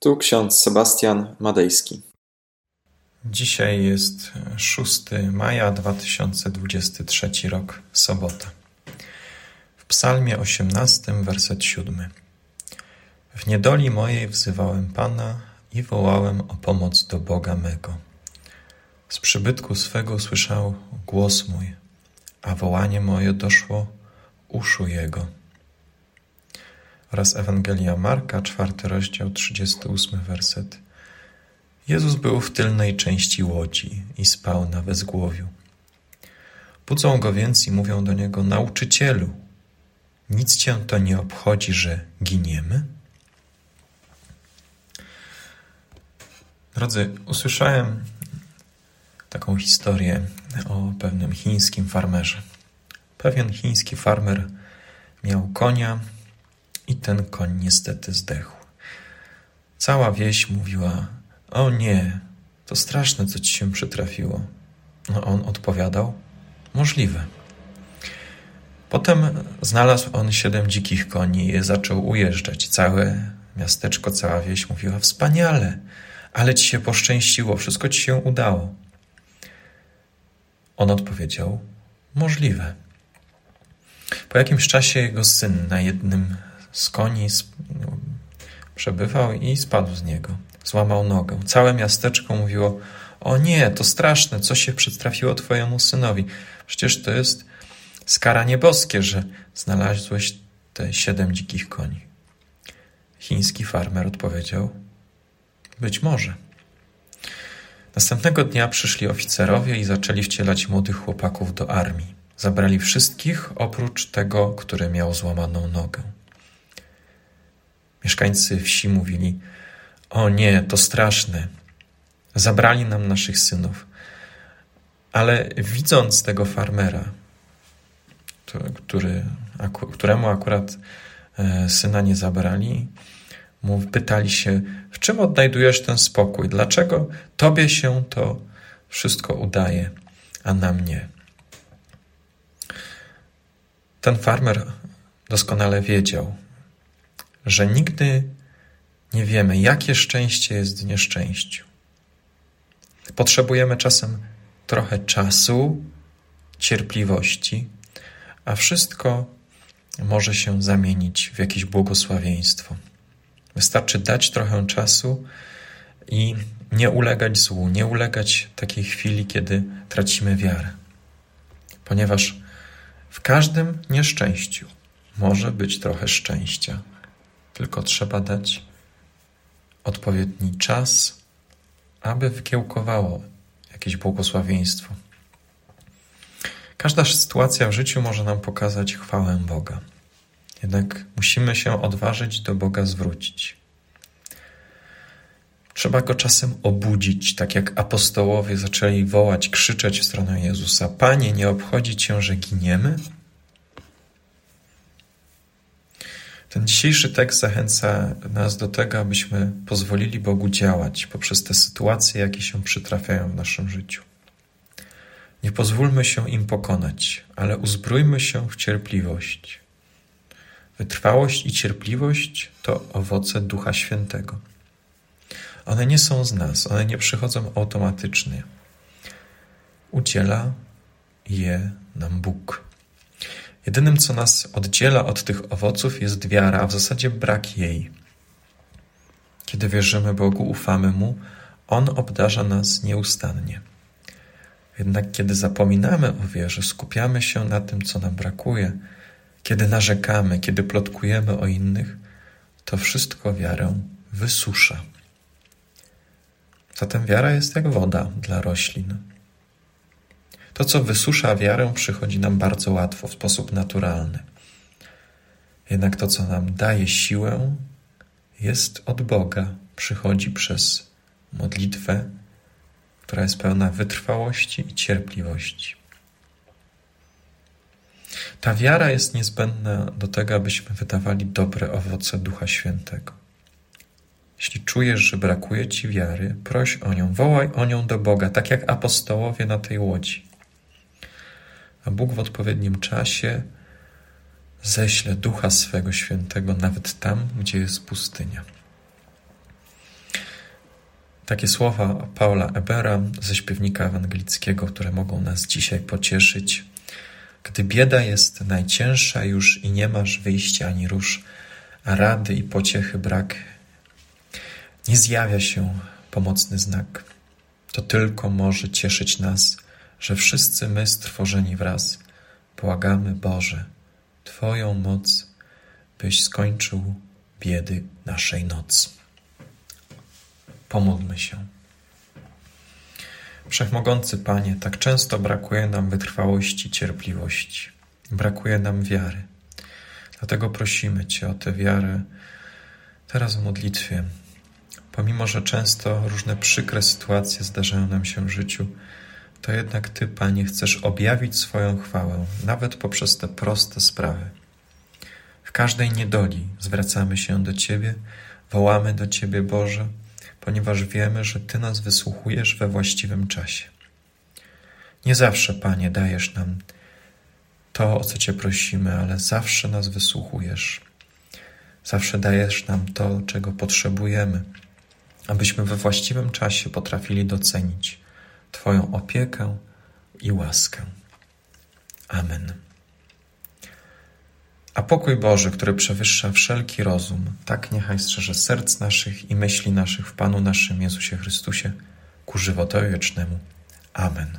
Tu ksiądz Sebastian Madejski. Dzisiaj jest 6 maja 2023 rok, sobota. W psalmie 18, werset 7. W niedoli mojej wzywałem Pana i wołałem o pomoc do Boga mego. Z przybytku swego słyszał głos mój, a wołanie moje doszło uszu Jego. Oraz Ewangelia Marka, czwarty rozdział, 38 werset. Jezus był w tylnej części łodzi i spał na wezgłowiu. Budzą go więc i mówią do niego, nauczycielu, nic cię to nie obchodzi, że giniemy? Drodzy, usłyszałem taką historię o pewnym chińskim farmerze. Pewien chiński farmer miał konia i ten koń niestety zdechł. Cała wieś mówiła: O nie, to straszne, co ci się przytrafiło. No on odpowiadał: Możliwe. Potem znalazł on siedem dzikich koni i zaczął ujeżdżać. Całe miasteczko, cała wieś mówiła: Wspaniale, ale ci się poszczęściło, wszystko ci się udało. On odpowiedział: Możliwe. Po jakimś czasie jego syn na jednym z koni przebywał i spadł z niego. Złamał nogę. Całe miasteczko mówiło: O nie, to straszne, co się przytrafiło twojemu synowi. Przecież to jest skaranie boskie, że znalazłeś te siedem dzikich koni. Chiński farmer odpowiedział: Być może. Następnego dnia przyszli oficerowie i zaczęli wcielać młodych chłopaków do armii. Zabrali wszystkich oprócz tego, który miał złamaną nogę. Mieszkańcy wsi mówili: O nie, to straszne. Zabrali nam naszych synów. Ale widząc tego farmera, który, któremu akurat e, syna nie zabrali, pytali się, w czym odnajdujesz ten spokój? Dlaczego tobie się to wszystko udaje, a nam nie? Ten farmer doskonale wiedział, że nigdy nie wiemy, jakie szczęście jest w nieszczęściu. Potrzebujemy czasem trochę czasu, cierpliwości, a wszystko może się zamienić w jakieś błogosławieństwo. Wystarczy dać trochę czasu i nie ulegać złu, nie ulegać takiej chwili, kiedy tracimy wiarę. Ponieważ w każdym nieszczęściu może być trochę szczęścia, tylko trzeba dać odpowiedni czas, aby wykiełkowało jakieś błogosławieństwo. Każda sytuacja w życiu może nam pokazać chwałę Boga. Jednak musimy się odważyć do Boga zwrócić. Trzeba go czasem obudzić, tak jak apostołowie zaczęli wołać, krzyczeć w stronę Jezusa: Panie, nie obchodzi cię, że giniemy? Ten dzisiejszy tekst zachęca nas do tego, abyśmy pozwolili Bogu działać poprzez te sytuacje, jakie się przytrafiają w naszym życiu. Nie pozwólmy się im pokonać, ale uzbrójmy się w cierpliwość. Wytrwałość i cierpliwość to owoce Ducha Świętego. One nie są z nas, one nie przychodzą automatycznie. Udziela je nam Bóg. Jedynym, co nas oddziela od tych owoców, jest wiara, a w zasadzie brak jej. Kiedy wierzymy Bogu, ufamy Mu, On obdarza nas nieustannie. Jednak kiedy zapominamy o wierze, skupiamy się na tym, co nam brakuje, kiedy narzekamy, kiedy plotkujemy o innych, to wszystko wiarę wysusza. Zatem wiara jest jak woda dla roślin. To, co wysusza wiarę, przychodzi nam bardzo łatwo, w sposób naturalny. Jednak to, co nam daje siłę, jest od Boga, przychodzi przez modlitwę, która jest pełna wytrwałości i cierpliwości. Ta wiara jest niezbędna do tego, abyśmy wydawali dobre owoce Ducha Świętego. Jeśli czujesz, że brakuje ci wiary, proś o nią, wołaj o nią do Boga, tak jak apostołowie na tej łodzi. A Bóg w odpowiednim czasie ześle Ducha swego Świętego nawet tam, gdzie jest pustynia. Takie słowa Paula Ebera ze śpiewnika ewangelickiego, które mogą nas dzisiaj pocieszyć. Gdy bieda jest najcięższa już i nie masz wyjścia ani róż, a rady i pociechy brak, nie zjawia się pomocny znak. To tylko może cieszyć nas, że wszyscy my stworzeni wraz błagamy Boże, Twoją moc, byś skończył biedy naszej nocy. Pomódlmy się. Wszechmogący Panie, tak często brakuje nam wytrwałości, cierpliwości. Brakuje nam wiary. Dlatego prosimy Cię o tę wiarę teraz w modlitwie. Pomimo, że często różne przykre sytuacje zdarzają nam się w życiu, to jednak Ty, Panie, chcesz objawić swoją chwałę, nawet poprzez te proste sprawy. W każdej niedoli zwracamy się do Ciebie, wołamy do Ciebie, Boże, ponieważ wiemy, że Ty nas wysłuchujesz we właściwym czasie. Nie zawsze, Panie, dajesz nam to, o co Cię prosimy, ale zawsze nas wysłuchujesz. Zawsze dajesz nam to, czego potrzebujemy, abyśmy we właściwym czasie potrafili docenić Twoją opiekę i łaskę. Amen. A pokój Boży, który przewyższa wszelki rozum, tak niechaj strzeże serc naszych i myśli naszych w Panu naszym Jezusie Chrystusie ku żywotowi wiecznemu. Amen.